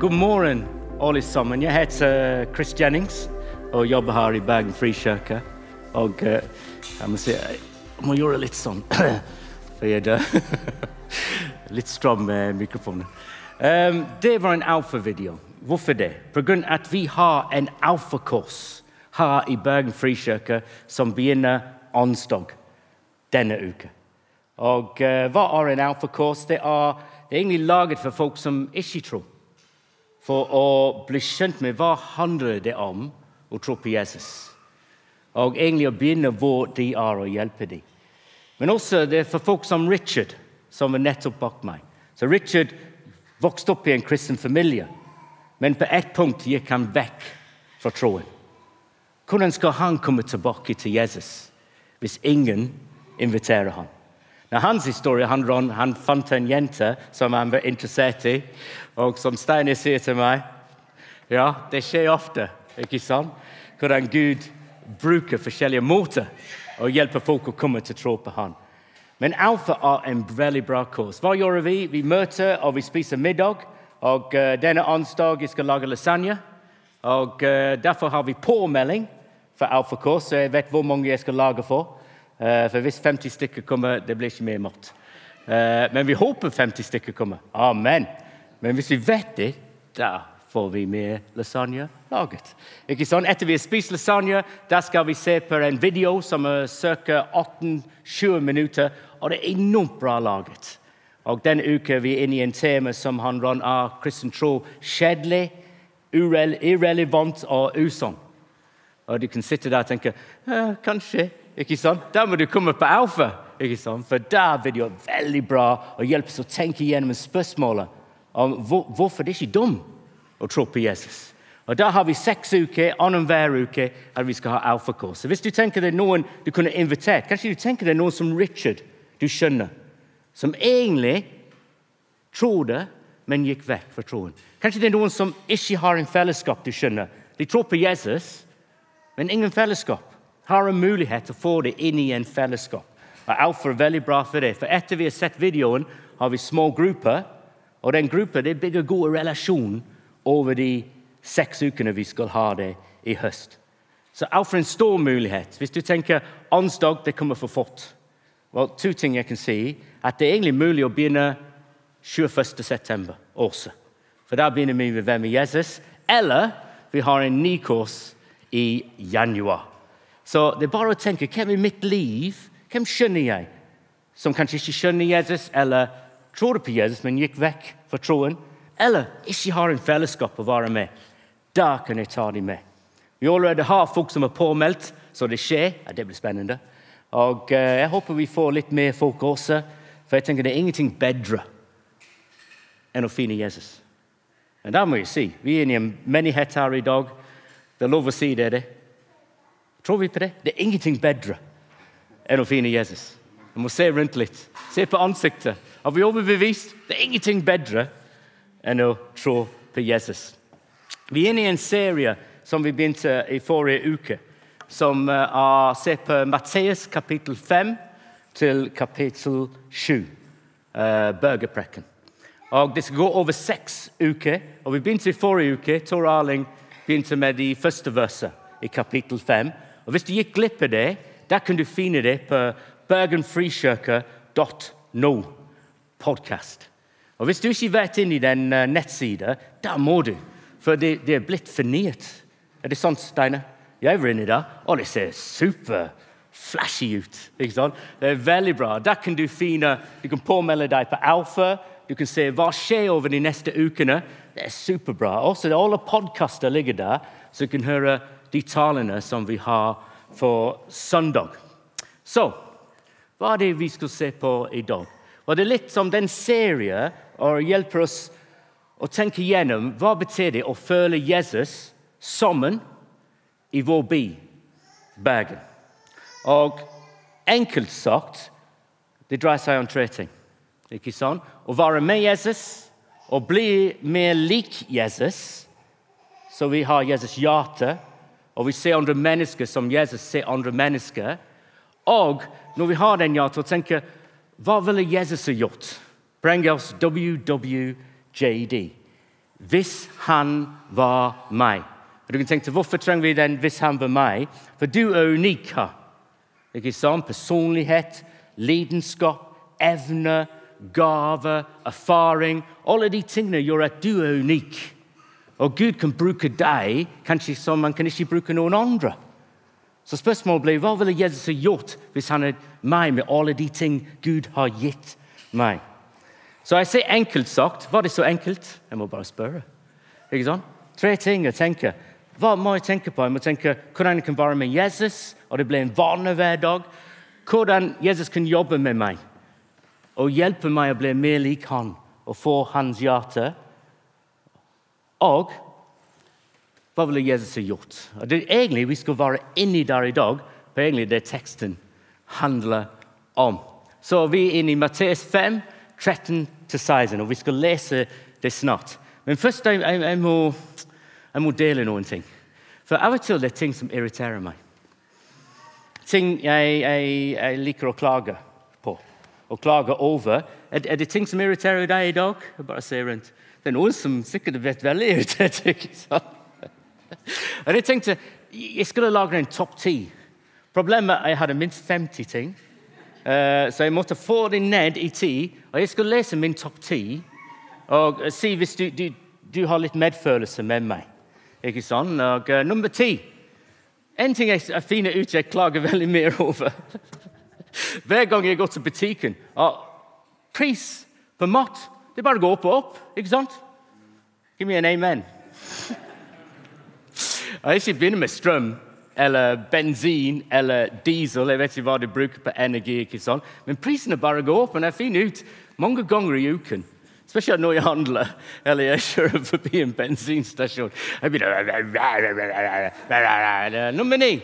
God morgen, alle sammen. Jeg heter Chris Jennings og jobber her i Bergen Frikirke. Og eh, jeg må si Jeg må gjøre litt sånn, for jeg er litt stram med mikrofonen. Um, det var en alfa-video. Hvorfor det? Av at vi har en alfakurs her i Bergen Frikirke som begynner onsdag denne uka. Og uh, hva er en alfakurs? Det, det er egentlig laget for folk som ikke tror. For å bli kjent med hva handler det om å tro på Jesus. Og egentlig å begynne hvor de er, og hjelpe dem. Men også det er for folk som Richard, som er nettopp bak meg. Så Richard vokste opp i en kristen familie, men på ett punkt gikk han vekk fra troen. Hvordan skal han komme tilbake til Jesus hvis ingen inviterer ham? Når hans historie handler om han fant en jente som han var interessert i, og som Steiner sier til meg Ja, det skjer ofte, ikke sant? Hvordan Gud bruker forskjellige måter å hjelpe folk å komme til tro på Han. Men Alfa er en veldig bra kurs. Hva gjør vi? Vi møter og vi spiser middag. Og uh, Denne onsdag skal lage lasagne. Og uh, Derfor har vi påmelding for Alfa-kurs, så jeg vet hvor mange jeg skal lage for. Uh, for hvis 50 stykker kommer, det blir ikke mer mat. men vi håper 50 stykker kommer. Amen. Men hvis vi vet det, da får vi mer lasagne laget. Ikke sånn? Etter vi har spist lasagne, da skal vi se på en video som er ca. 18-20 minutter. Og det er enormt bra laget. Og Denne uka er vi inne i en tema som handler om ah, kristen tro kjedelig, irrelevant og usann. Og Du kan sitte der og tenke kanskje. Ikke sant? Da må du komme på Alfa. ikke sant? For der det jo veldig bra og hjelper oss å tenke gjennom spørsmålet om hvor, hvorfor det er ikke dum å tro på Jesus. Og Da har vi seks uker annenhver uke at vi skal ha alfakurs. Hvis du tenker det er noen du kunne invitert, kanskje du tenker det er noen som Richard du skjønner, som egentlig tror det, men gikk vekk fra troen. Kanskje det er noen som ikke har en fellesskap du skjønner. De tror på Jesus, men ingen fellesskap. Har en mulighet til å få det inn i en fellesskap. Og Alfa er veldig bra for det. For etter vi har sett videoen, har vi små grupper. Og den gruppa bygger gode relasjoner over de seks ukene vi skal ha det i høst. Så Alfa er en stor mulighet. Hvis du tenker onsdag, det kommer for fort. Well, to ting jeg kan si. At det er egentlig mulig å begynne 21.9. også. For da begynner vi med Hvem er Jesus? Eller vi har en ny kurs i januar. Så det er bare å tenke hvem i mitt liv hvem skjønner jeg som kanskje ikke skjønner Jesus, eller tror på Jesus, men gikk vekk fra troen? eller ikke har en fellesskap å være med, da kan jeg ta dem med. Vi allerede har folk som er påmeldt, så det skjer. Ja, det blir spennende. Og Jeg håper vi får litt mer folk også, for jeg tenker det er ingenting bedre enn å finne Jesus. Men da må jeg si, Vi er i en menighet her i dag. Det er lov å si det. det. Tror vi på det? Det er ingenting bedre enn å finne Jesus. Vi må se rundt litt. Se på ansiktet. Har vi overbevist? Det er ingenting bedre enn å tro på Jesus. Vi er inne i en serie som vi begynte i forrige uke, som er ser på Matteus kapittel 5 til kapittel 7, uh, eh, Børgeprekken. Og Det skal gå over seks uker. og Vi begynte i forrige uke. Tor Arling begynte med de første versene i kapittel 5. Og Hvis du gikk glipp av det, da kan du finne det på bergenfrikirke.no podkast. Og Hvis du ikke vet inn i den uh, nettsida, da må du. For det, det er blitt fornyet. Er det sant, Steinar? Jeg var inne der, og det ser super flashy ut. ikke sant? Det er veldig bra. Da kan du finne, du kan påmelde deg på Alfa. Du kan se hva skjer over de neste ukene. Det er superbra. Også Alle podkaster ligger der, så du kan høre de talene som vi har for søndag. Så hva er det vi skal se på i dag? Og Det er litt som den serien og hjelper oss å tenke gjennom hva betyr det å føle Jesus sammen i vår by, Bergen. Og enkelt sagt det dreier seg om tre ting. Ikke sånn? Å være med Jesus og bli mer lik Jesus, så vi har Jesus' hjerte, og vi ser andre mennesker som Jesus ser andre mennesker. Og når vi har den hjertet, tenker tenke hva ville Jesus ha gjort? Bring oss WWJD. Hvis han var meg. Og du kan tenke, Hvorfor trenger vi den 'hvis han var meg'? For du er unik her. Ikke sant? Personlighet, lidenskap, evne, gave, erfaring. Alle de tingene gjør at du er unik. Og Gud kan bruke deg kanskje som han kan ikke bruke noen andre. Så spørsmålet blir hva ville Jesus ha gjort hvis han hadde meg med alle de ting Gud har gitt meg? Så jeg sier enkelt sagt. Var det så enkelt? Jeg må bare spørre. Ikke sant? Tre ting jeg tenker. Hva må jeg tenke på? Jeg må tenke Hvordan jeg kan være med Jesus, og det blir en vane hver dag. Hvordan Jesus kan jobbe med meg og hjelpe meg å bli mer lik han og få hans hjerte. Og hva ville Jesus ha gjort? Det er egentlig Vi skal være inni der i dag, for egentlig det teksten handler om. Så vi er inne i Matteus 5, 13-16, og vi skal lese det snart. Men først jeg, jeg, jeg, må, jeg må dele noen ting. For av og til det er ting som irriterer meg. Ting jeg, jeg liker å klage på og klage over. Er, er, det ting som irriterer deg i dag? Jeg bare ser rundt. Det er noen som sikkert blitt veldig irritert. ikke sant? Og jeg tenkte jeg skulle lage en topp ti. Problemet er at jeg hadde minst 50 ting. Uh, så jeg måtte få det ned i ti. Og jeg skulle lese min topp ti og si hvis du, du, du, har litt medfølelse med meg. Ikke sant? Og uh, nummer ti En ting jeg, jeg finner ut jeg klager veldig mer over. Hver gang jeg går til butikken og Pris på mat det er bare å gå opp og opp. ikke sant? Give me an amen. Jeg ikke begynner med strøm eller bensin eller diesel. Jeg vet ikke hva de bruker på energi. ikke sant? Men prisene bare går opp. og Jeg finner ut mange ganger i uken, spesielt når jeg handler eller jeg kjører forbi en bensinstasjon jeg begynner... Nummer ni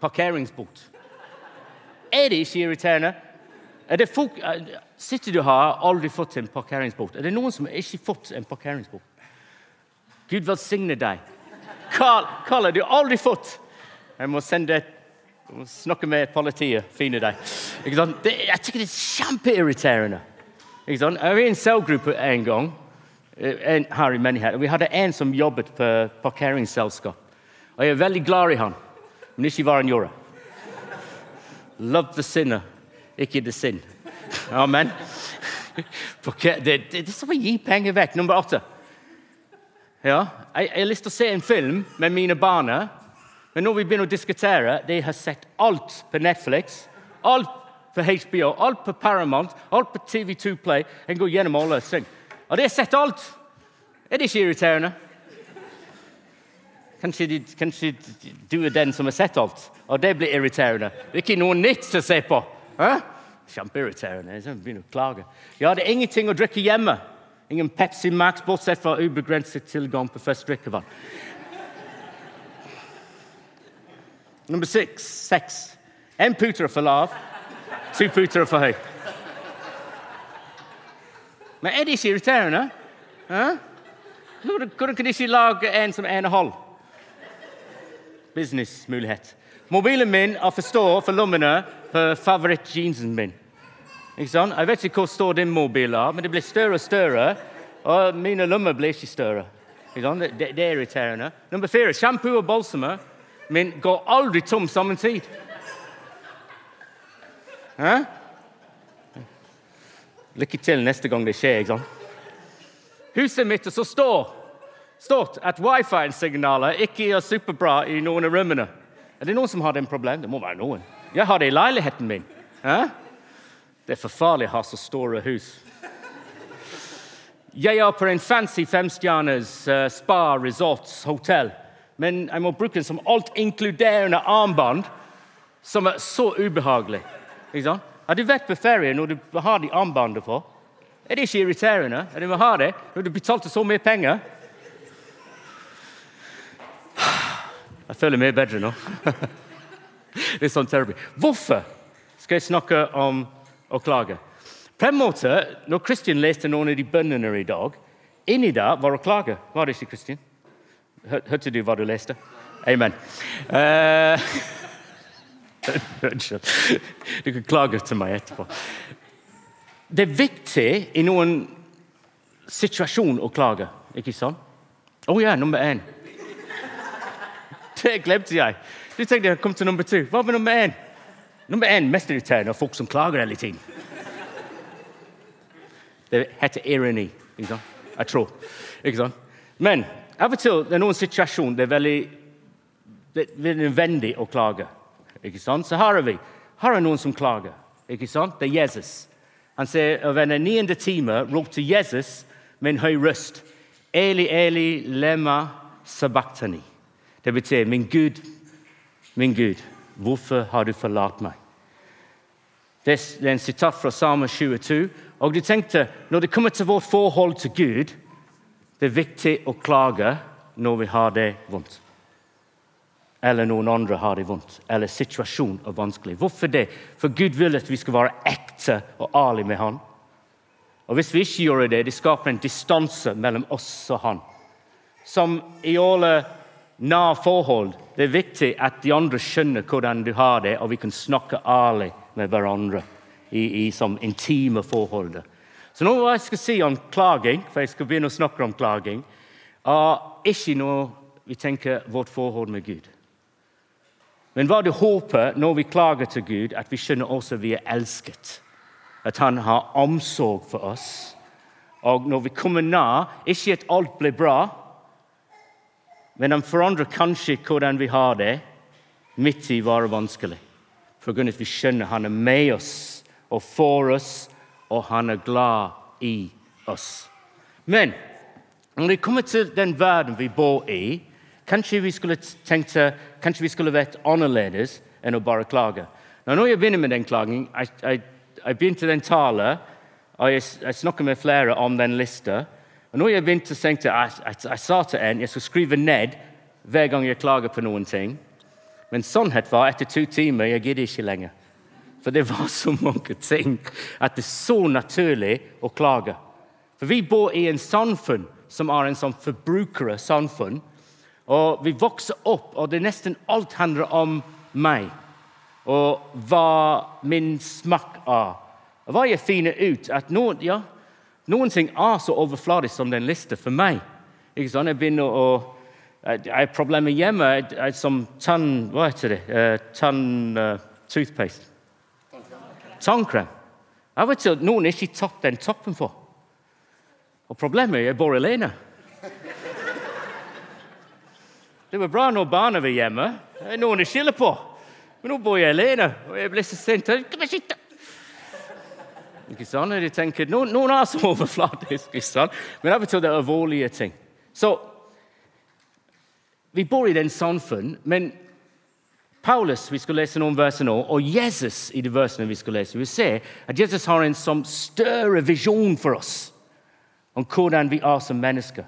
parkeringsbot. Er det ikke irriterende? Er det folk, sitter du her og aldri fått en parkeringsbot? Er det noen som ikke har fått en parkeringsbot? Gud velsigne deg. Kalle, du har aldri fått Jeg må sende snakke med politiet. Finne deg. Det, jeg syns det er kjempeirriterende. Jeg var i en cellegruppe en gang eh, en, her i menigheten. Vi hadde en som jobbet på parkeringsselskap. Og jeg er veldig glad i han, men ikke hva han gjorde. Love the sinner, ikke the sin. Amen. Det, det, er som å gi penger vekk. Nummer åtte. Ja, jeg, jeg har lyst til å se en film med mine barn. Men når vi begynner å diskutere De har sett alt på Netflix, alt på HBO, alt på Paramount, alt på TV2 Play. Jeg går gjennom alle ting. Og de har sett alt. Er det ikke irriterende? Kanskje, kanskje, du er den som har sett alt, og det blir irriterende. Det er ikke noe nytt å se på. Hæ? Kjempeirriterende. Begynner å klage. Ja, det er ingenting å drikke hjemme. Ingen Pepsi Max, bortsett fra ubegrenset tilgang på ferskt drikkevann. Nummer seks. seks. En puter er for lav, to puter er for høy. Men er det ikke irriterende? Hvordan kan de ikke lage en som er en halv? Businessmulighet. Mobilen min er for stor for lommene på favorittjeansen min. Jeg vet ikke hvor stor din mobil er, men det blir større og større. Og mine lommer blir ikke større. Det, det, det, er irriterende. Nummer fire sjampo og balsamer min går aldri tom samme tid. Hæ? Lykke til neste gang det skjer. ikke sant? Huset mitt så står stort at wifi-signalet ikke er superbra i noen av rommene. Er det noen som har den problemet? Det må være noen. Jeg har det i leiligheten min. Hæ? Det er for farlig å ha så store hus. Jeg er på en fancy femstjerners uh, spa resorts hotell, men jeg må bruke en som alt-inkluderende armbånd som er så ubehagelig. Har du vært på ferie når du har de armbåndene på? Er det ikke irriterende? Er det må ha det når du betalte så mye penger? Jeg føler meg bedre nå. det er sånn terrible. Hvorfor skal jeg snakke om og klage. På en måte, Når Kristin leste noen av de bønnene i dag, inni der var å klage. Var det ikke, Kristin? Hørte du hva du leste? Amen. Uh. Du kan klage til meg etterpå. Det er viktig i noen situasjon å klage. ikke sant? Å oh, ja, nummer én. Det glemte jeg. Du tenkte jeg kom til nummer to. Hva med nummer én? Nummer én mest irriterende folk som klager hele tiden. Det heter ironi. Ikke sant? Jeg tror. Ikke sant? Men av og til det er noen situasjoner det er veldig det er nødvendig å klage. Ikke sant? Så her er vi. Her er noen som klager. Ikke sant? Det er Jesus. Han sier ved den niende time ropte Jesus med en høy røst Eli, Eli, lema sabachthani. Det betyr, min Gud, min Gud, hvorfor har du forlatt meg? Det er en sitat fra Salme 22. Og de tenkte, Når det kommer til vårt forhold til Gud, det er viktig å klage når vi har det vondt. Eller noen andre har det vondt, eller situasjonen er vanskelig. Hvorfor det? For Gud vil at vi skal være ekte og ærlige med Han. Og Hvis vi ikke gjør det, det skaper en distanse mellom oss og Han. Som i alle nære forhold det er viktig at de andre skjønner hvordan du har det, og vi kan snakke ærlig med hverandre i, i som intime forhold. Så nå hva jeg skal si om klaging, for jeg skal begynne å snakke om klaging, er ikke når vi tenker vårt forhold med Gud. Men hva du håper når vi klager til Gud, at vi skjønner også vi er elsket. At han har omsorg for oss. Og når vi kommer nær, ikke at alt blir bra, men han forandrer kanskje hvordan vi har det midt i våre vanskelig. For grunn at vi skjønner han er med oss og for oss, og han er glad i oss. Men når det kommer til den verden vi bor i, kanskje vi skulle tenkt kanskje vi skulle vært annerledes enn å bare klage. Nå, når jeg begynner med den klagen, jeg, jeg, jeg begynte den talen, og jeg, jeg snakker med flere om den lista. Og når jeg begynte, tenkte jeg, jeg, sa til en jeg skulle skrive ned hver gang jeg klager på noen ting. Men sannhet var etter to timer jeg gidder ikke lenger. For det var så mange ting at det er så naturlig å klage. For vi bor i en samfunn som er en sånn forbrukersamfunn. Og vi vokser opp, og det nesten alt handler om meg. Og hva min smak er. Og hva jeg finner ut at noen, ja, noen ting er så overfladisk som den lista for meg. Ikke sant? Jeg begynner å jeg har problemer hjemme jeg, som tann... Hva heter det? Uh, tann... Uh, toothpaste. Tannkrem. Av og til noen ikke tatt den toppen for. Og problemet er jeg bor alene. Det var bra når barna var hjemme. Det er noen å skylde på. Men nå bor jeg alene, og jeg blir så sint. Ikke sant? De tenker, Noen, noen er så overfladiske, men av og til det er alvorlige ting. Så vi bor i den samfunn, men Paulus vi skal lese noen verser nå, og Jesus i de versene vi skal lese, vi ser at Jesus har en som større visjon for oss om hvordan vi er som mennesker.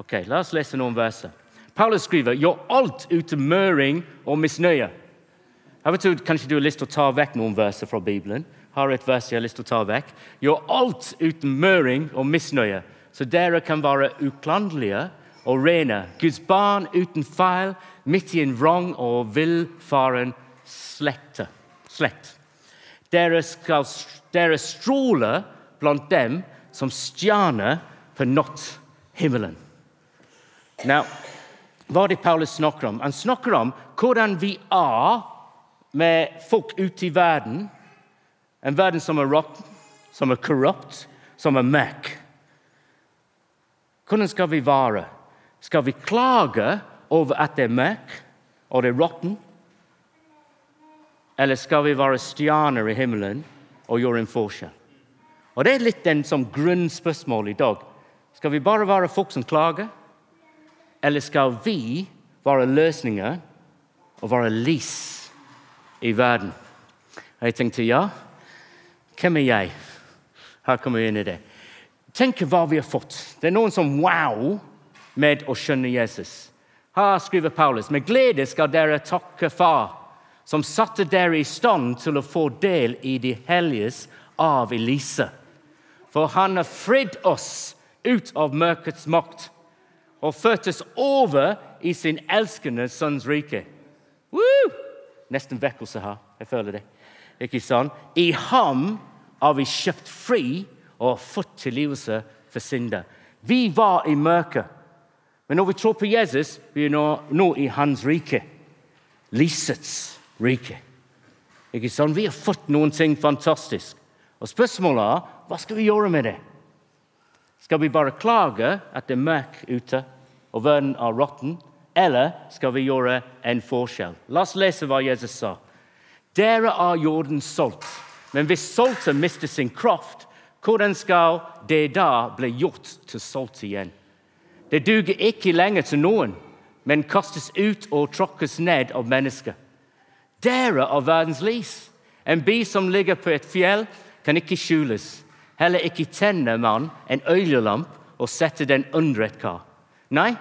Ok, La oss lese noen verser. Paulus skriver gjør alt uten møring og misnøye. Av og til kanskje du har lyst til å ta vekk noen verser fra Bibelen. Har et vers jeg har lyst til å ta vekk. Gjør alt uten møring og misnøye, så dere kan være uklanderlige og rene, Guds barn uten feil, midt i en vrang og villfaren slette. slett. Dere skal dere stråle blant dem som stjerner på natthimmelen. Now, hva er det Paulus snakker om? Han snakker om hvordan vi er med folk ute i verden. En verden som er råtten, som er korrupt, som er mekk. Hvordan skal vi være? Skal vi klage over at det er mekk og det er råttent? Eller skal vi være stjerner i himmelen og gjøre en forskjell? Og Det er litt den som grunnspørsmål i dag. Skal vi bare være folk som klager? Eller skal vi være løsninger og være lys i verden? Jeg tenkte ja, hvem er jeg? Her kommer vi inn i det. Tenk hva vi har fått. Det er noen som wow med å skjønne Jesus. Her skriver Paulus.: Med glede skal dere takke Far, som satte dere i stand til å få del i de helliges av Elise. For han har fridd oss ut av mørkets makt og ført oss over i sin elskende sønns rike. Woo! Nesten vekkelse her. Jeg føler det. Ikke sant? I ham har vi kjøpt fri og fått tilgivelse for synder. Vi var i mørket Men når vi tror på Jesus, vi er nå, nå i hans rike. Lysets rike. Ikke sant? Vi har fått noen ting fantastisk. Og spørsmålet er hva skal vi gjøre med det? Skal vi bare klage at det er mørkt ute og verden er råtten? Eller skal vi gjøre en forskjell? La oss lese hva Jesus sa. Dere er jordens salt. Men hvis saltet mister sin kraft, hvordan skal det da bli gjort til salt igjen? Det duger ikke lenger til noen, men kastes ut og tråkkes ned av mennesker. Dere er verdens lys. En by som ligger på et fjell, kan ikke skjules. Heller ikke tenner man en oljelamp og setter den under et kar. Nei,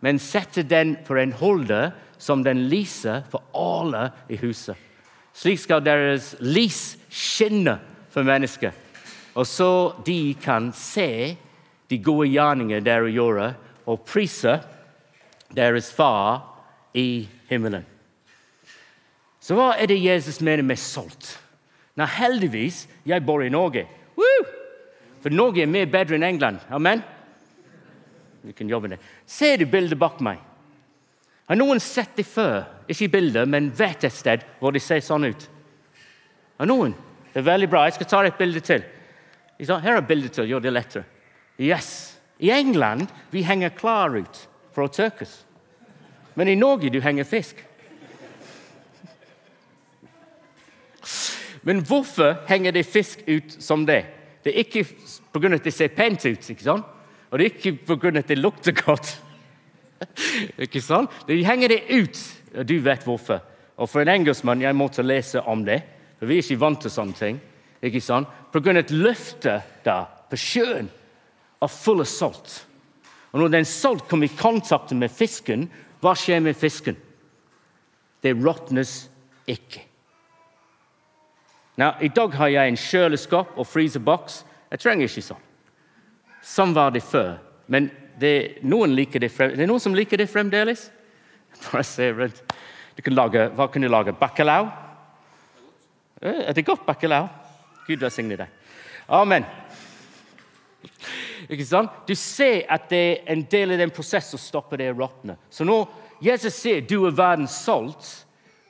men setter den på en holder som den lyser for alle i huset. Slik skal deres lys skinne for mennesker, og så de kan se de gode gjerninger dere gjør, og prise deres far i himmelen. Så hva er det Jesus mener med salt? Nei, heldigvis, jeg bor i Norge. Woo! For Norge er mye bedre enn England. Amen? Vi kan jobbe det. Ser du bildet bak meg? Har noen sett det før? Ikke i bildet, men vet et sted hvor de ser sånn ut? Har noen? Det er veldig bra. Jeg skal ta et bilde til. Her er bildet til. Gjør det lettere. Yes. I England vi henger klar ut for å tørkes. Men i Norge du henger fisk. Men hvorfor henger det fisk ut som det? Det er ikke pga. at det ser pent ut. ikke sant? Og det er ikke pga. at det lukter godt. ikke sant? De henger det ut, og du vet hvorfor. Og For en engelskmann jeg måtte lese om det, for vi er ikke vant til sånne ting. ikke sant? Pga. et løftet der på sjøen er full av salt. Og Når den salt kommer i kontakt med fisken, hva skjer med fisken? Det råtnes ikke. Now, I dag har jeg en kjøleskap og fryseboks. Jeg trenger ikke sånn. Sånn var det før. Men det, noen liker det, frem, det er noen som liker det fremdeles. Bare se rundt. Du kan lage, hva kan du lage? Bacalao? Eh, er det godt bacalao? Gud velsigne deg. Amen. Ikke sant? Du ser at det er en del av den prosessen som stopper det å råtne. Så når Jesus sier du er verdens salt,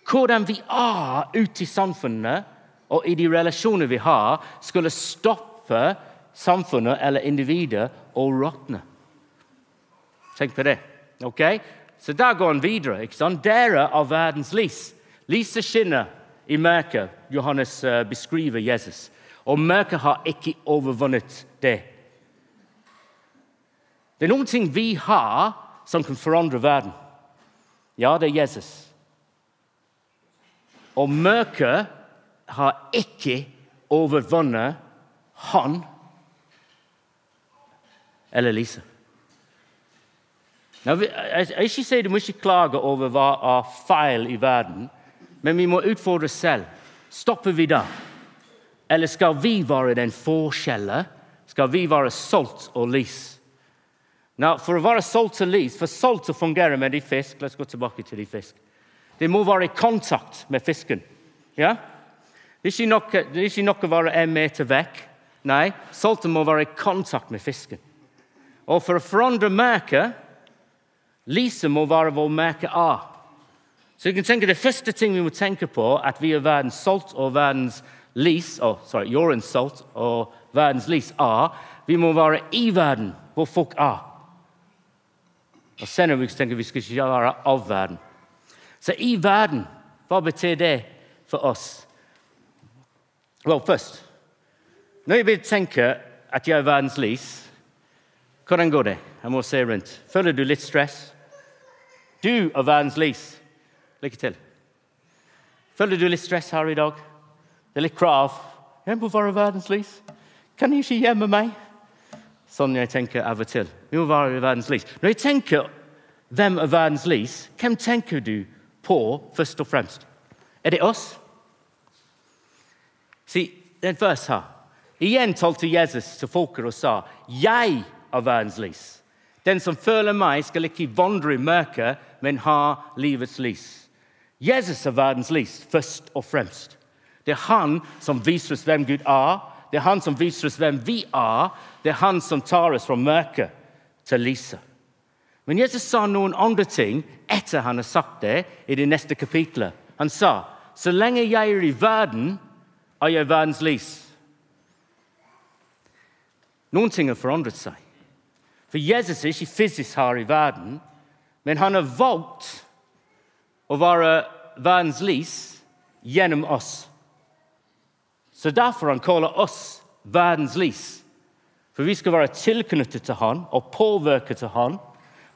hvordan vi er ute i samfunnet og i de relasjoner vi har, skulle stoppe samfunnet eller individet å råtne. Tenk på det. ok? Så der går han videre. ikke sant? Dere er verdens lys. Lyset skinner i mørket. Johannes uh, beskriver Jesus. Og mørket har ikke overvunnet det. Det er noen ting vi har som kan forandre verden. Ja, det er Jesus. Og mørket har ikke overvunnet han eller Lise. Nå, jeg, ikke sier Du må ikke klage over hva er feil i verden, men vi må utfordre oss selv. Stopper vi da? Eller skal vi være den forskjellen? Skal vi være salt og lys? Nå, for å være salt og lys, for salt å fungere med de fisk La oss gå tilbake til de fisk. Det må være kontakt med fisken. Ja? Det er ikke nok, å være en meter vekk. Nei, saltet må være kontakt med fisken. Og for å forandre merket Lyset må være hvor merke er. Så du kan tenke Det første ting vi må tenke på, at vi er verdens salt og verdens lys oh, sorry, jordens salt og verdens lys er Vi må være i verden hvor folk er. Og senere vi tenker vi skal ikke være av verden. Så i verden, hva betyr det for oss? Well, først Når jeg vil tenke at jeg er verdens lys, hvordan går det? Jeg må se rundt. Føler du litt stress? Du er verdens lys. Lykke til. Føler du litt stress her i dag? Det er litt krav. Jeg må være verdens lys. Kan jeg ikke gjemme meg? Sånn jeg tenker av og til. Vi må være verdens lys. Når jeg tenker hvem er verdens lys, hvem tenker du på først og fremst? Er det oss? Se, den vers her. Igjen talte Jesus til folket og sa, 'Jeg er verdens lys.' 'Den som følger meg, skal ikke vandre i mørket, men ha livets lys.' Jesus er verdens lys først og fremst. Det er han som viser oss hvem Gud er. Det er han som viser oss hvem vi er. Det er han som tar oss fra mørket til lyset. Men Jesus sa noen andre ting etter han har sagt det i det neste kapitlet. Han sa så lenge jeg er i verden, er jeg verdens lys. Noen ting har forandret seg. For Jesus er ikke fysisk her i verden, men han har valgt å være verdens lys gjennom oss. Så derfor han kaller oss verdens lys. For vi skal være tilknyttet til han og påvirke til han,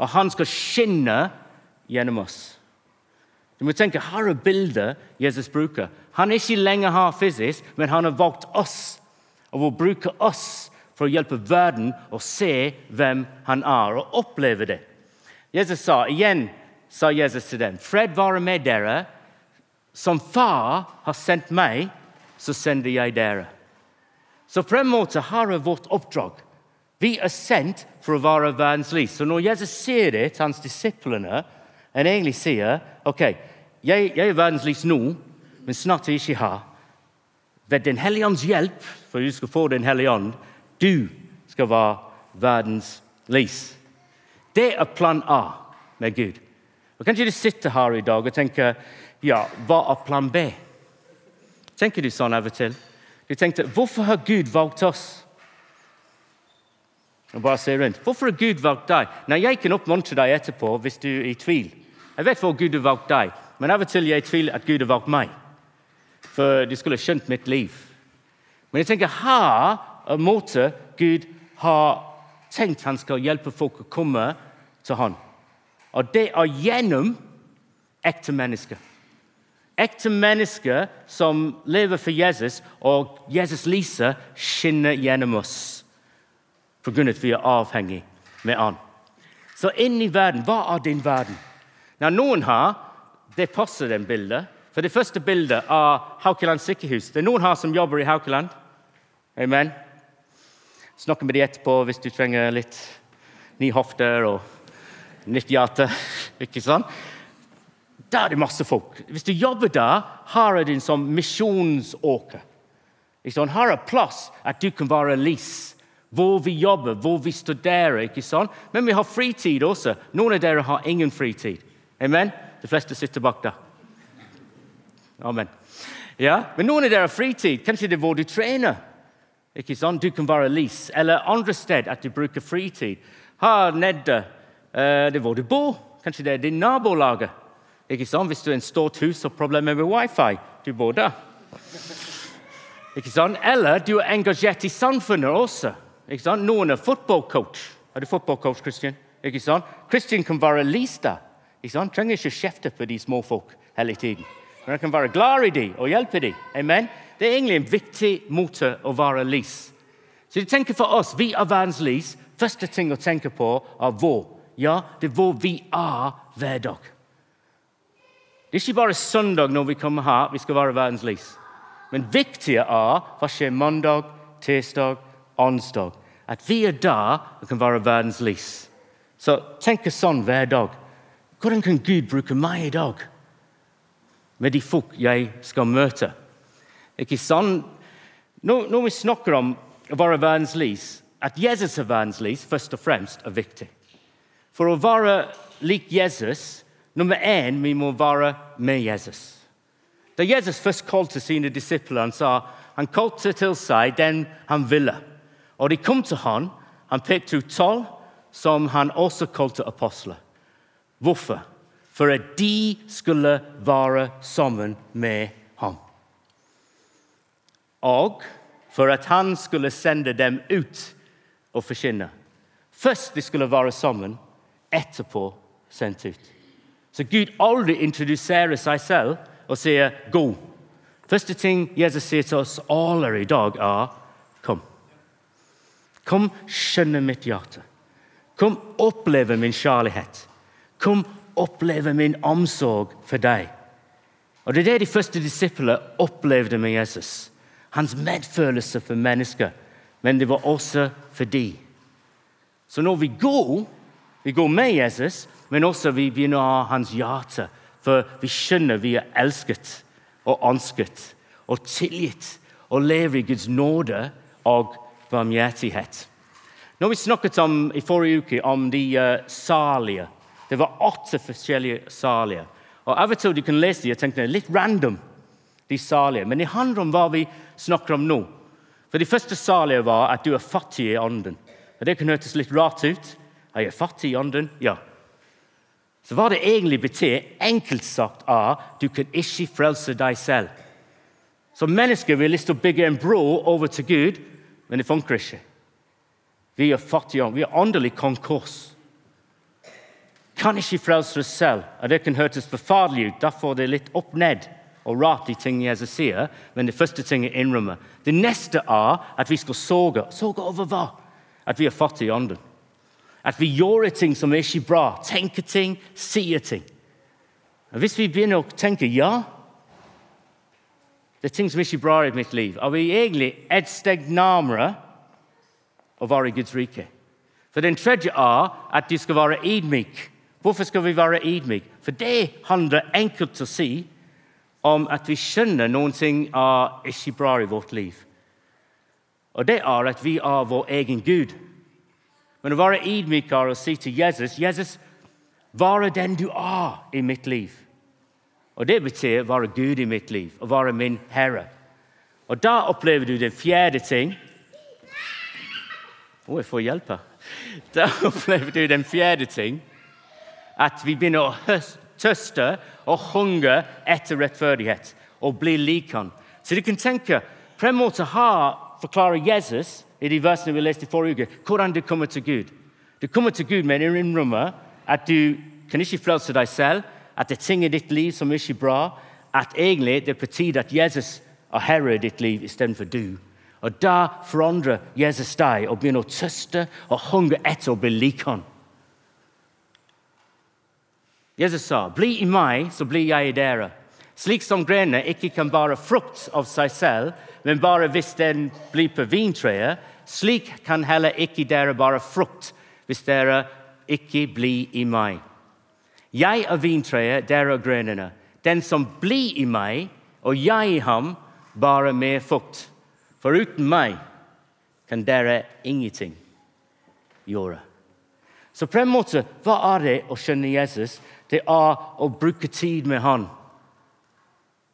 og han skal skinne gjennom oss. Du må tenke, Her er bildet Jesus bruker. Han er ikke lenger her fysisk, men han har valgt oss og vil bruke oss for å hjelpe verden å se hvem han er, og oppleve det. Jesus sa igjen sa Jesus til dem, 'Fred være med dere.' Som Far har sendt meg, så sender jeg dere. Så på en måte har jeg vårt oppdrag. Vi er sendt for å være verdens lys. Så når Jesus sier det til hans disiplene, han egentlig sier ok, jeg, jeg er verdens lys nå, men snart er jeg ikke her. Ved Den hellige ånds hjelp, for du skal få Den hellige ånd, du skal være verdens lys. Det er plan A med Gud. Og Kanskje du sitter her i dag og tenker ja, hva er plan B? Tenker du sånn av og til? Du tenkte hvorfor har Gud valgt oss? Og bare se rundt. Hvorfor har Gud valgt deg? Nei, Jeg kan oppmuntre deg etterpå hvis du er i tvil. Jeg vet hvor Gud har valgt deg, men av og til jeg tviler at Gud har valgt meg. For du skulle skjønt mitt liv. Men jeg tenker her er måte Gud har tenkt han skal hjelpe folk å komme til han. Og det er gjennom ekte mennesker. Ekte mennesker som lever for Jesus, og Jesus lyset skinner gjennom oss pga. at vi er avhengig med han. Så inni verden. Hva er din verden? Når noen har det passer den bildet. For Det første bildet er Haukeland sykehus. Det er noen her som jobber i Haukeland. Amen. Snakker med dem etterpå hvis du trenger litt ny hofter og nytt hjerte. Ikke sant? Der er det masse folk. Hvis du jobber der, har du en sånn misjonsåker. Her er plass at du kan være lys. Hvor vi jobber, hvor vi studerer. ikke sant? Men vi har fritid også. Noen av dere har ingen fritid. Amen? De fleste sitter bak der. Amen. Ja? Men noen av dere har fritid. Kanskje det er hvor du trener. Ikke sant? Du kan være lys. Eller andre steder at du bruker fritid. Her nede Eh, det er hvor du bor. Kanskje det er din nabolag. Hvis du er en stort hus og problemer med wifi, du bor der. Ikke sant? Eller du er engasjert i samfunnet også. Ikke sant? Noen er fotballcoach. Er du fotballcoach, Christian? Ikke sant? Christian kan være lys der. Ikke sant? Trenger ikke kjefte på de små folk hele tiden. Men han kan være glad i dem og hjelpe dem. Amen? Det er egentlig en viktig måte å være lys. Så jeg tenker for oss, Vi er verdens lys. Første ting å tenke på er hvor ja, det er hvor vi er hver dag. Det er ikke bare søndag når vi kommer her, vi skal være verdens lys. Men viktigere er hva skjer mandag, tirsdag, onsdag. At vi er der og kan være verdens lys. Så tenk sånn hver dag. Hvordan kan Gud bruke meg i dag? Med de folk jeg skal møte. Ikke sånn? Når, når vi snakker om å være verdens lys, at Jesus er verdens lys, først og fremst er viktig. For å være lik Jesus nummer én, vi må være med Jesus. Da Jesus først kalte sine disipler, han sa han kalte til seg den han ville. Og de kom til han. Han pekte ut tolv, som han også kalte apostler. Hvorfor? For at de skulle være sammen ham. Og for at han skulle sende dem ut og forkynne. Først de skulle være sammen, etterpå sendt ut. Så Gud aldri introduserer seg selv og sier 'gå'. Første ting Jesus sier til oss alle i dag, er 'kom'. Kom, skjønne mitt hjerte. Kom, oppleve min kjærlighet. Kom, oppleve min omsorg for deg. Og Det er det de første disiplene opplevde med Jesus. Hans medfølelse for mennesker. Men det var også for de. Så når vi går vi går med Jesus, men også vi begynner å ha hans hjerte. For vi skjønner vi er elsket og ønsket og tilgitt og lever i Guds nåde og barmhjertighet. Når vi snakket om, i forrige uke om de uh, salige. Det var åtte forskjellige salige. Og Av og til du kan lese de og tenke litt random, de salige. Men det handler om hva vi snakker om nå. For De første salige var at du er fattig i ånden. Og Det kan hørtes litt rart ut. Er jeg fattig i ånden? Ja. Så hva det egentlig betyr, enkelt sagt, er du kan ikke frelse deg selv. Som mennesker vi har lyst til å bygge en bro over til Gud, men det funker ikke. Vi er fattige, vi er åndelig konkurs. Kan ikke frelse oss selv. og Det kan hørtes forferdelig ut. Derfor er det litt opp ned og rart, de tingene Jesus sier. Men det første ting er innrømme. Det neste er at vi skal såge. Såge over hva? At vi er fattige i ånden. At vi gjør ting som er ikke bra. Tenker ting, sier ting. Og hvis vi begynner å tenke ja, det er ting som ikke er bra i mitt liv, er vi egentlig et steg nærmere å være i Guds rike. For Den tredje er at. Hvorfor skal vi være ydmyk? For det handler enkelt å si om at vi skjønner noen ting er ikke bra i vårt liv. Og det er at vi er vår egen Gud. Men å være ydmyk å si til Jesus Jesus, være den du er i mitt liv. Og Det betyr være Gud i mitt liv og være min herre. Og Da opplever du den fjerde ting. Å, jeg får hjelp her. Da opplever du den fjerde ting. At vi begynner å tøste og hunger etter rettferdighet og blir lik han. Så du kan tenke på en måte Jesus i de versene vi leste i forrige uke, hvordan du kommer til Gud. Du kommer til Gud med en innrømme at du kan ikke frelse deg selv at det er ting i ditt liv som ikke er bra, at egentlig det betyr at Jesus er herre i ditt liv istedenfor du. Og Da forandrer Jesus deg og begynner å tøste og hungre etter å bli lik ham. Jesus sa, 'Bli i meg, så blir jeg i dere'. Slik som grenene ikke kan bære frukt av seg selv, men bare hvis den blir på vintreet, slik kan heller ikke dere bære frukt hvis dere ikke blir i meg. Jeg er vintreet, dere er grenene. Den som blir i meg, og jeg i ham, bare mer frukt. For uten meg kan dere ingenting gjøre. Så på en måte, hva er det å skjønne Jesus? Det er å bruke tid med han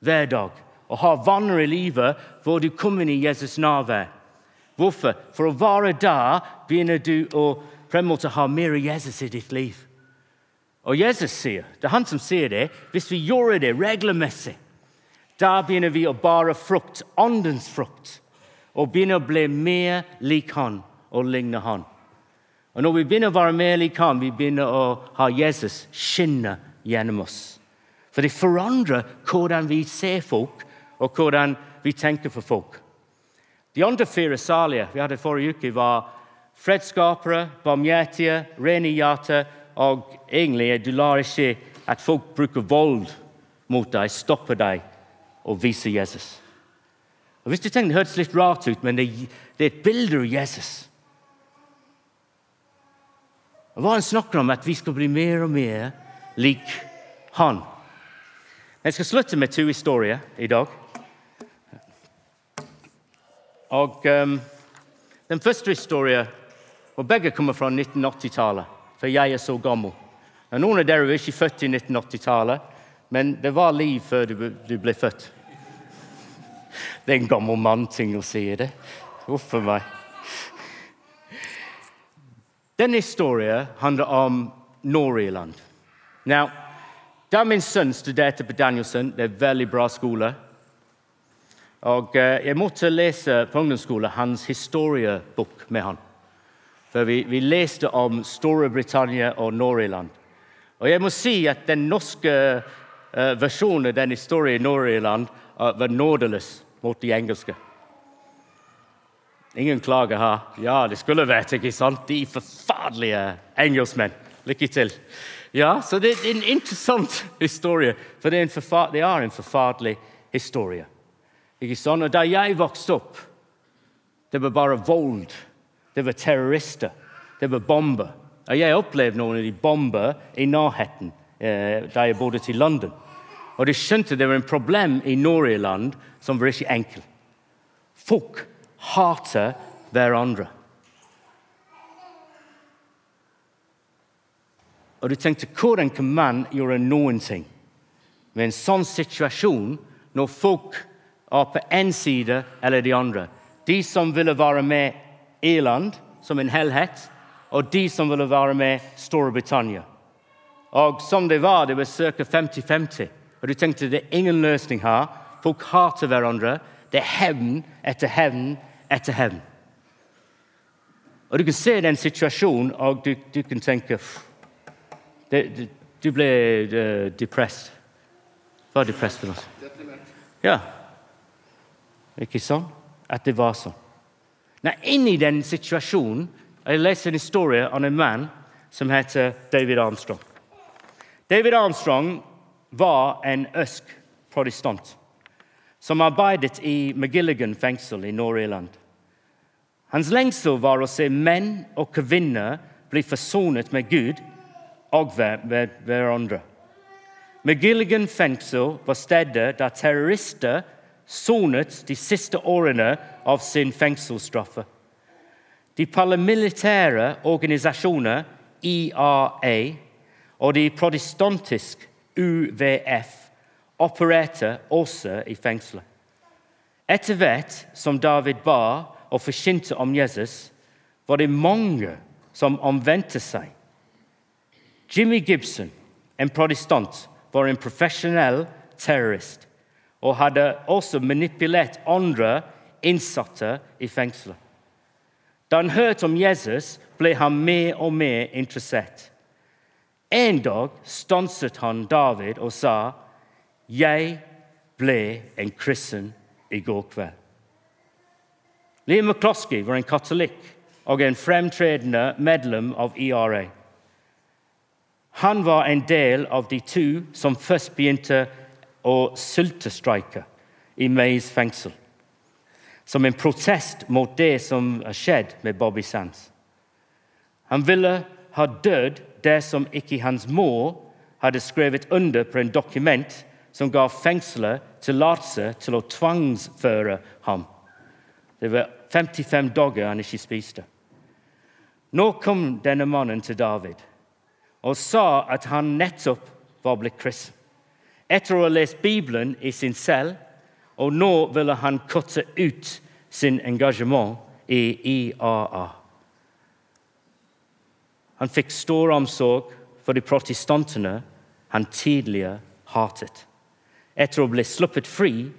hver dag. Å ha vaner i livet hvor du kommer inn i Jesus' nærvær. Hvorfor? For å være der begynner du å på en måte ha mer Jesus i ditt liv. Og Jesus sier, det er han som sier det, hvis vi gjør det regelmessig, da begynner vi å bære frukt, åndens frukt, og begynner å bli mer lik han og ligne han. Og Når vi begynner å være mer lik han, vi begynner å ha Jesus skinne gjennom oss. For det forandrer hvordan vi ser folk, og hvordan vi tenker for folk. De andre fire salige vi hadde forrige uke, var fredsskapere, barmhjertige, rene hjerter og egentlig du lar ikke at folk bruker vold mot deg, stopper deg og viser Jesus. Og Hvis du tenker Det hørtes litt rart ut, men det, det er et bilde av Jesus. Hva han snakker om, at vi skal bli mer og mer lik han. Jeg skal slutte med to historier i dag. Og um, Den første historien og Begge kommer fra 1980-tallet for jeg er så gammel. Og noen av dere er ikke født i 1980-tallet, men det var liv før du, du ble født. Det er en gammel mann-ting å si det. Uff meg. Denne historien handler om Noriland. Now, da min sønn studerte på Danielson, det er en veldig bra skole og eh, Jeg måtte lese på ungdomsskolen hans historiebok med han. For vi, vi leste om Storbritannia og Nord-Irland. Og jeg må si at den norske uh, versjonen av den historien i Nord-Irland uh, var nådeløs mot de engelske. Ingen klager her. Ja, det skulle vært ikke sant? De forferdelige engelskmenn. Lykke til. Ja, så Det er en interessant historie, for det er en, det er en forferdelig historie. Ikke sant? Og Da jeg vokste opp, det var bare vold det var terrorister, det var bomber. Og jeg opplevde noen av de bomber i nærheten eh, da jeg bodde til London. Og de skjønte det var en problem i Norge-land som var ikke enkelt. Folk hater hverandre. Og du tenkte hvordan kan man gjøre noen ting med en sånn situasjon når folk er på én side eller de andre? De som ville være med Irland som en helhet, og de som ville være med Storbritannia. Og som det var, det var ca. 50-50. Og du tenkte det er ingen løsning her. Folk hater hverandre. Det er hevn etter hevn etter hevn. Og Du kan se den situasjonen, og du, du kan tenke det, det, Du ble uh, depressed. Var depressed for noe? Ja. Ikke sånn? At det var sånn. Nei, Inni den situasjonen jeg leser en historie om en mann som heter David Armstrong. David Armstrong var en øsk protestant som arbeidet i McGilligan fengsel i Nord-Irland. Hans lengsel var å se menn og kvinner bli forsonet med Gud og hverandre. McGilligan fengsel var stedet der terrorister sonet de siste årene av sin fengselsstraffe. De paramilitære organisasjoner IRA og de protestantiske UVF opererte også i fengselet. Etter hvert som David ba og forkynte om Jesus, var det mange som omvendte seg. Jimmy Gibson, en protestant, var en profesjonell terrorist og hadde også manipulert andre innsatte i fengselet. Da han hørte om Jesus, ble han mer og mer interessert. En dag stanset han David og sa, 'Jeg ble en kristen i går kveld'. Liam McCloskey var en katolikk og en fremtredende medlem av IRA. E han var en del av de to som først begynte å sultestreike i Mays fengsel. Som en protest mot det som skjedde med Bobby Sands. Han ville ha dødd dersom ikke hans mor hadde skrevet under på en dokument som ga fengselet tillatelse til å tvangsføre ham. Det var 55 dager han ikke spiste. Nå kom denne mannen til David og sa at han nettopp var blitt kristen. Etter å ha lest Bibelen i sin selv, og nå ville han kutte ut sin engasjement i IAA. Han fikk stor omsorg for de protestantene han tidligere hatet. Etter å bli sluppet fri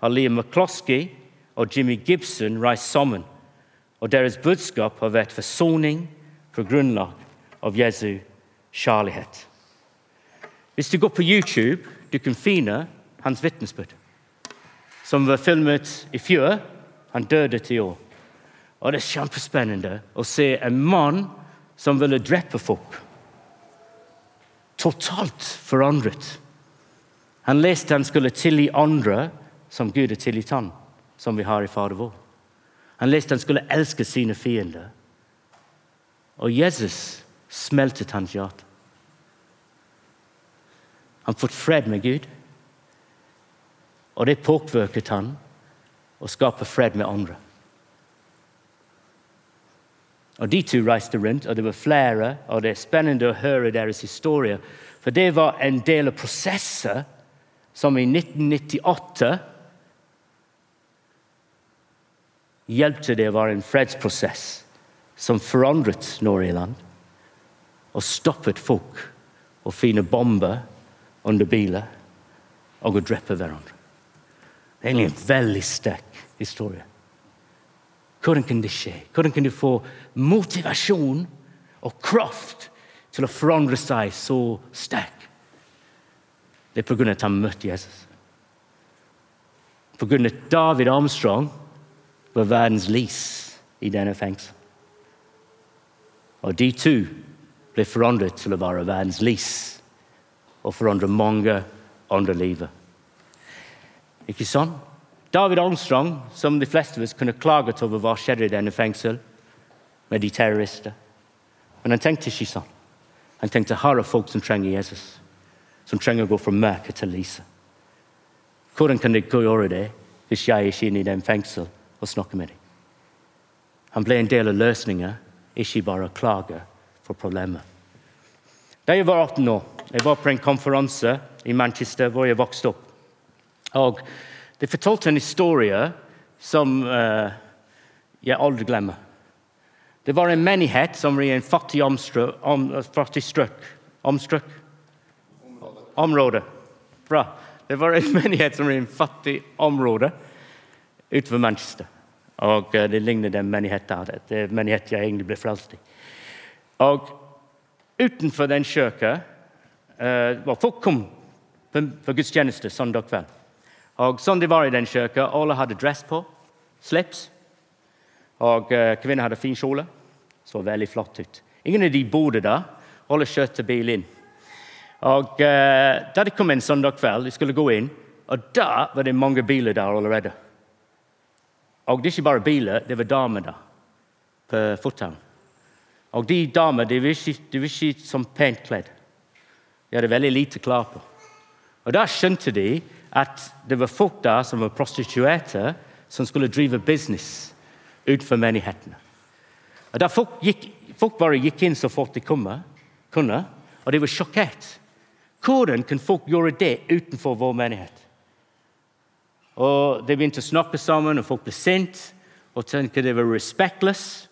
har Liam McCloskey og Jimmy Gibson reist sammen. Og deres budskap har vært forsoning på grunnlag av Jesu kjærlighet. Hvis du går på YouTube, du kan finne hans vitnesbyrd, som var filmet i fjor. Han døde til i år. Og Det er kjempespennende å se en mann som ville drepe folk. Totalt forandret. Han leste han skulle tilgi andre som Gud har tilgitt han, som vi har i Fader vår. Han leste han skulle elske sine fiender. Og Jesus smeltet hans hjerte. Han fått fred med Gud, og det påvirket han å skape fred med andre. Og De to reiste rundt, og det var flere, og det er spennende å høre deres historie. For det var en del av prosesser som i 1998 hjelpte det være en fredsprosess som forandret Nord-Irland og stoppet folk å finne bomber under biler og å drepe hverandre. Det er egentlig en veldig sterk historie. Hvordan kan det skje? Hvordan kan du få motivasjon og kraft til å forandre seg så sterkt? Det er pga. at han møtte Jesus. Pga. at David Armstrong var verdens lys i denne fengsel. Og de to ble forandret til å være verdens lys og forandre mange andre liv. Ikke sånn? David Armstrong, som de fleste av oss kunne klaget over hva skjedde i denne fengsel med de terrorister. Men han tenkte ikke sånn. Han tenkte her er folk som trenger Jesus som trenger å gå fra mørke til lyset. Hvordan kan de gjøre det hvis jeg ikke er inne i den fengsel og snakker med dem? Han ble en del av løsningen, ikke bare klager for problemet. Da jeg var 18 år, jeg var på en konferanse i Manchester hvor jeg vokste opp. Og De fortalte en historie som uh, jeg aldri glemmer. Det var en menighet som var i en fattig, omstrøk, om, fattig strøk Omstrøk? Område. Bra. Det var en menighet som var i en fattig område utenfor Manchester. Og uh, Det ligner den menigheten Det er menighet jeg egentlig ble frelst i. Og utenfor den kirka uh, Folk kom på gudstjeneste søndag kveld. Og sånn det var i den kirka, alle hadde dress på, slips. Og uh, kvinner hadde fin kjole. Så veldig flott ut. Ingen av de bodde der. Alle kjørte bil inn. Og eh, Da de kom inn søndag kveld, de skulle gå inn, og da var det mange biler der allerede. Og det er ikke bare biler, det var damer der på fortauet. Og de damer de var ikke, de ikke som pent kledd. De hadde veldig lite klær på. Og Da skjønte de at det var folk der som var prostituerte, som skulle drive business utenfor menighetene. Og da folk, gikk, folk bare gikk inn så fort de kunne, og de var sjokkert. Hvordan kan folk gjøre det utenfor vår menighet? Og De begynte å snakke sammen, og folk ble sinte og tenkte det var respektløst.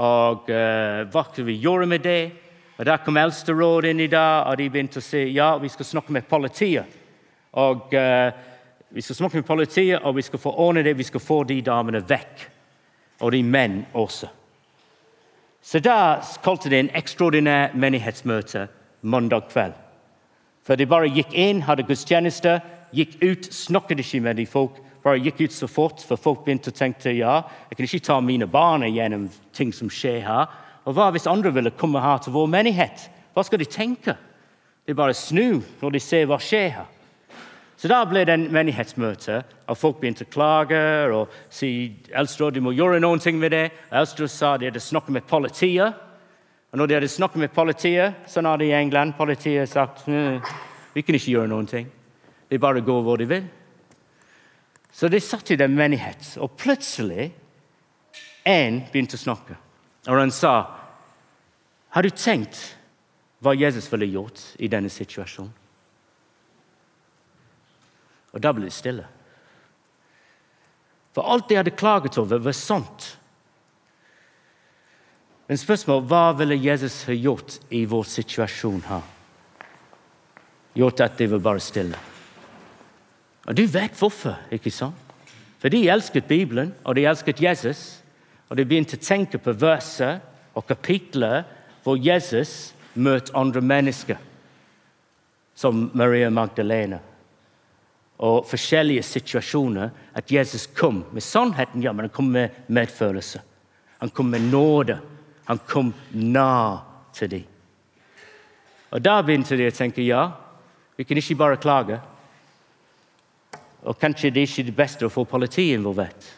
Og uh, hva skal vi gjøre med det? Og Der kom Eldsterådet inn i dag, og de begynte å si ja, vi skal snakke med politiet. Og uh, Vi skal snakke med politiet, og vi skal få ordne det. Vi skal få de damene vekk. Og de menn også. Så da kalte de en ekstraordinær menighetsmøte mandag kveld. For de bare gikk inn, hadde gudstjeneste, gikk ut, snakket ikke med de folk. Bare gikk ut så fort, for folk begynte å tenke ja, jeg kan ikke ta mine barn gjennom ting som skjer her. Og hva hvis andre ville komme her til vår menighet? Hva skal de tenke? De bare snur når de ser hva skjer her. Så da ble det en menighetsmøte, og folk begynte å klage og si Elstrød, du må gjøre ting med det. Elstrød sa de hadde snakket med politiet. Og når de hadde snakket med politiet, sånn hadde i England, politiet sagt vi kan ikke gjøre noen ting. De bare går hvor de vil. Så de satt i den menighet, og plutselig en begynte å snakke. Og han sa, 'Har du tenkt hva Jesus ville gjort i denne situasjonen?' Og da ble det stille. For alt de hadde klaget over, var sant. Men spørsmålet hva ville Jesus ha gjort i vår situasjon her? Gjort at de var bare stille. Og du vet hvorfor, ikke sant? For de elsket Bibelen, og de elsket Jesus. Og de begynte å tenke på verset og kapitlet hvor Jesus møtte andre mennesker, som Maria Magdalena og forskjellige situasjoner at Jesus kom med sannheten, ja, men han kom med medfølelse. Han kom med nåde. Han kom nær til dem. Og Da begynte de å tenke ja, vi kan ikke bare klage. Og kanskje det er ikke det beste å få politiet involvert.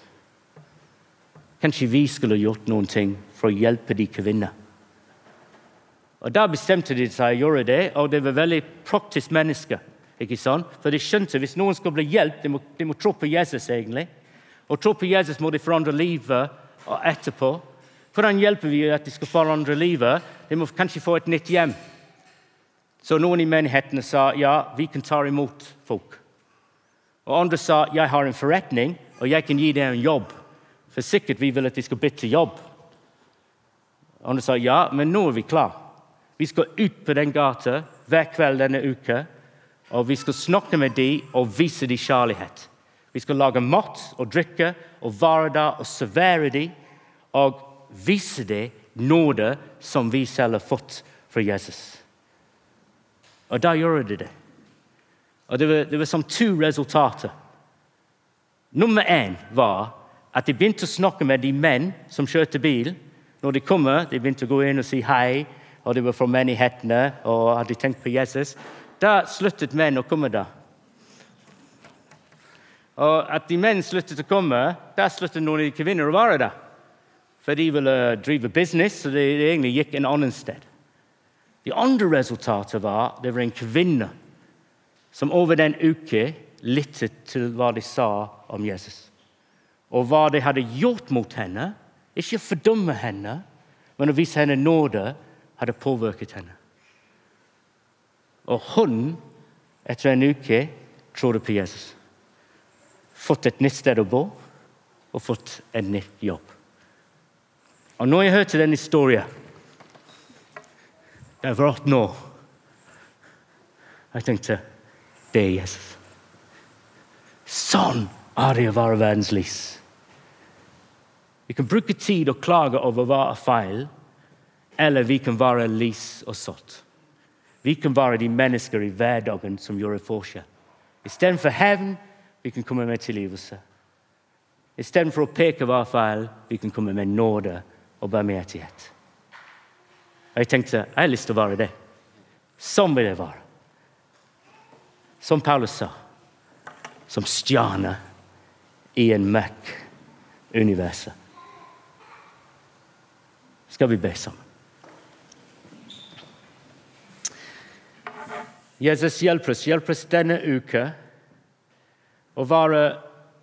Kanskje vi skulle gjort noen ting for å hjelpe de kvinnene. Og Da bestemte de seg å gjøre det, og det var veldig praktisk mennesker. Ikke sant? For de skjønte hvis noen skulle bli hjulpet, de, de må tro på Jesus. egentlig. Og tro på Jesus må de forandre livet og etterpå. Hvordan hjelper vi at de skal forandre livet? De må kanskje få et nytt hjem. Så noen i menighetene sa ja, vi kan ta imot folk. Og andre sa jeg har en forretning, og jeg kan gi deg en jobb. For sikkert vi vil at de skal bytte jobb. Andre sa ja, men nå er vi klar. Vi skal ut på den gata hver kveld denne uka og vi skal snakke med dem og vise dem kjærlighet. Vi skal lage mat og drikke og være der og servere dem og vise det nåde som vi selv har fått fra Jesus. Og da gjør de det. Og det var, det var som to resultater. Nummer én var at de begynte å snakke med de menn som kjørte bil. Når de kommer, de begynte å gå inn og si hei, og de var fra menighetene og hadde tenkt på Jesus. Da sluttet menn å komme der. Og at de menn sluttet å komme, da sluttet noen av de kvinner å være der. For de ville drive business, så de egentlig gikk en annen sted. Det andre resultatet var det var en kvinne som over den uke lyttet til hva de sa om Jesus. Og hva de hadde gjort mot henne. Ikke fordømme henne, men å vise henne nåde, hadde påvirket henne. Og hun, etter en uke, trodde på Jesus. Fått et nytt sted å bo og fått en ny jobb. Og når jeg hørte den historien Jeg var 18 år. Jeg tenkte det er Jesus. Sånn er det å være verdens lys. Vi kan bruke tid og klage over hva er feil, eller vi kan være lys og sått. Vi kan være de mennesker i hverdagen som gjør en forskjell. Istedenfor hevn vi kan komme med tilgivelse. Istedenfor å peke hva er feil, vi kan komme med nåde og barmhjertighet. Og jeg tenkte jeg har lyst til å være det. Sånn vil jeg være. Som Paulus sa, som stjerne i en mørk universet. Skal vi be sammen? Jesus, hjelp oss. Hjelp oss denne uka å være,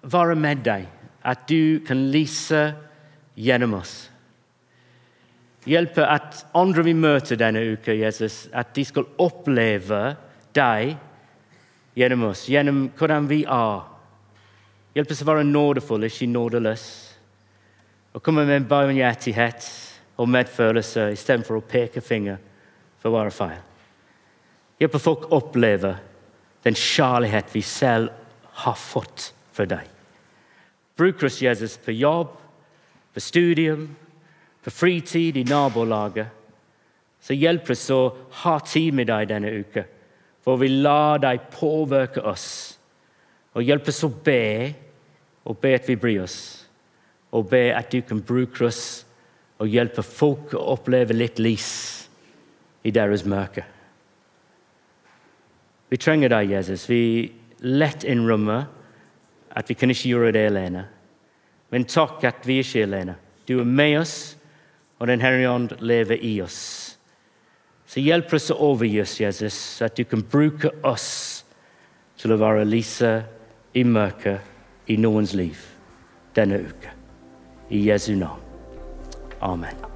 være med deg. At du kan lyse gjennom oss. Hjelpe at andre vi møter denne uka, Jesus, at de skal oppleve deg gjennom oss, gjennom hvordan vi er. Hjelp oss å være nådefulle, ikke nådeløs. Og komme med barmhjertighet og medfølelse istedenfor å peke finger for å være feil. Hjelpe folk å oppleve den kjærlighet vi selv har fått fra deg. Bruk oss, Jesus, på jobb, på studium, på fritid, i nabolaget. Så hjelp oss å ha tid med deg denne uka, for vi lar deg påvirke oss. Og hjelp oss å be, og be at vi bryr oss. Og be at du kan bruke oss og hjelpe folk å oppleve litt lys i deres mørke. Vi trenger deg, Jesus. Vi lett innrømmer at vi kan ikke gjøre det alene. Men takk at vi ikke er alene. Du er med oss, og Den hellige ånd lever i oss. Så hjelp oss å overgi oss, Jesus, så at du kan bruke oss til å være lyset i mørket i noens liv denne uka. I Jesu navn. Amen.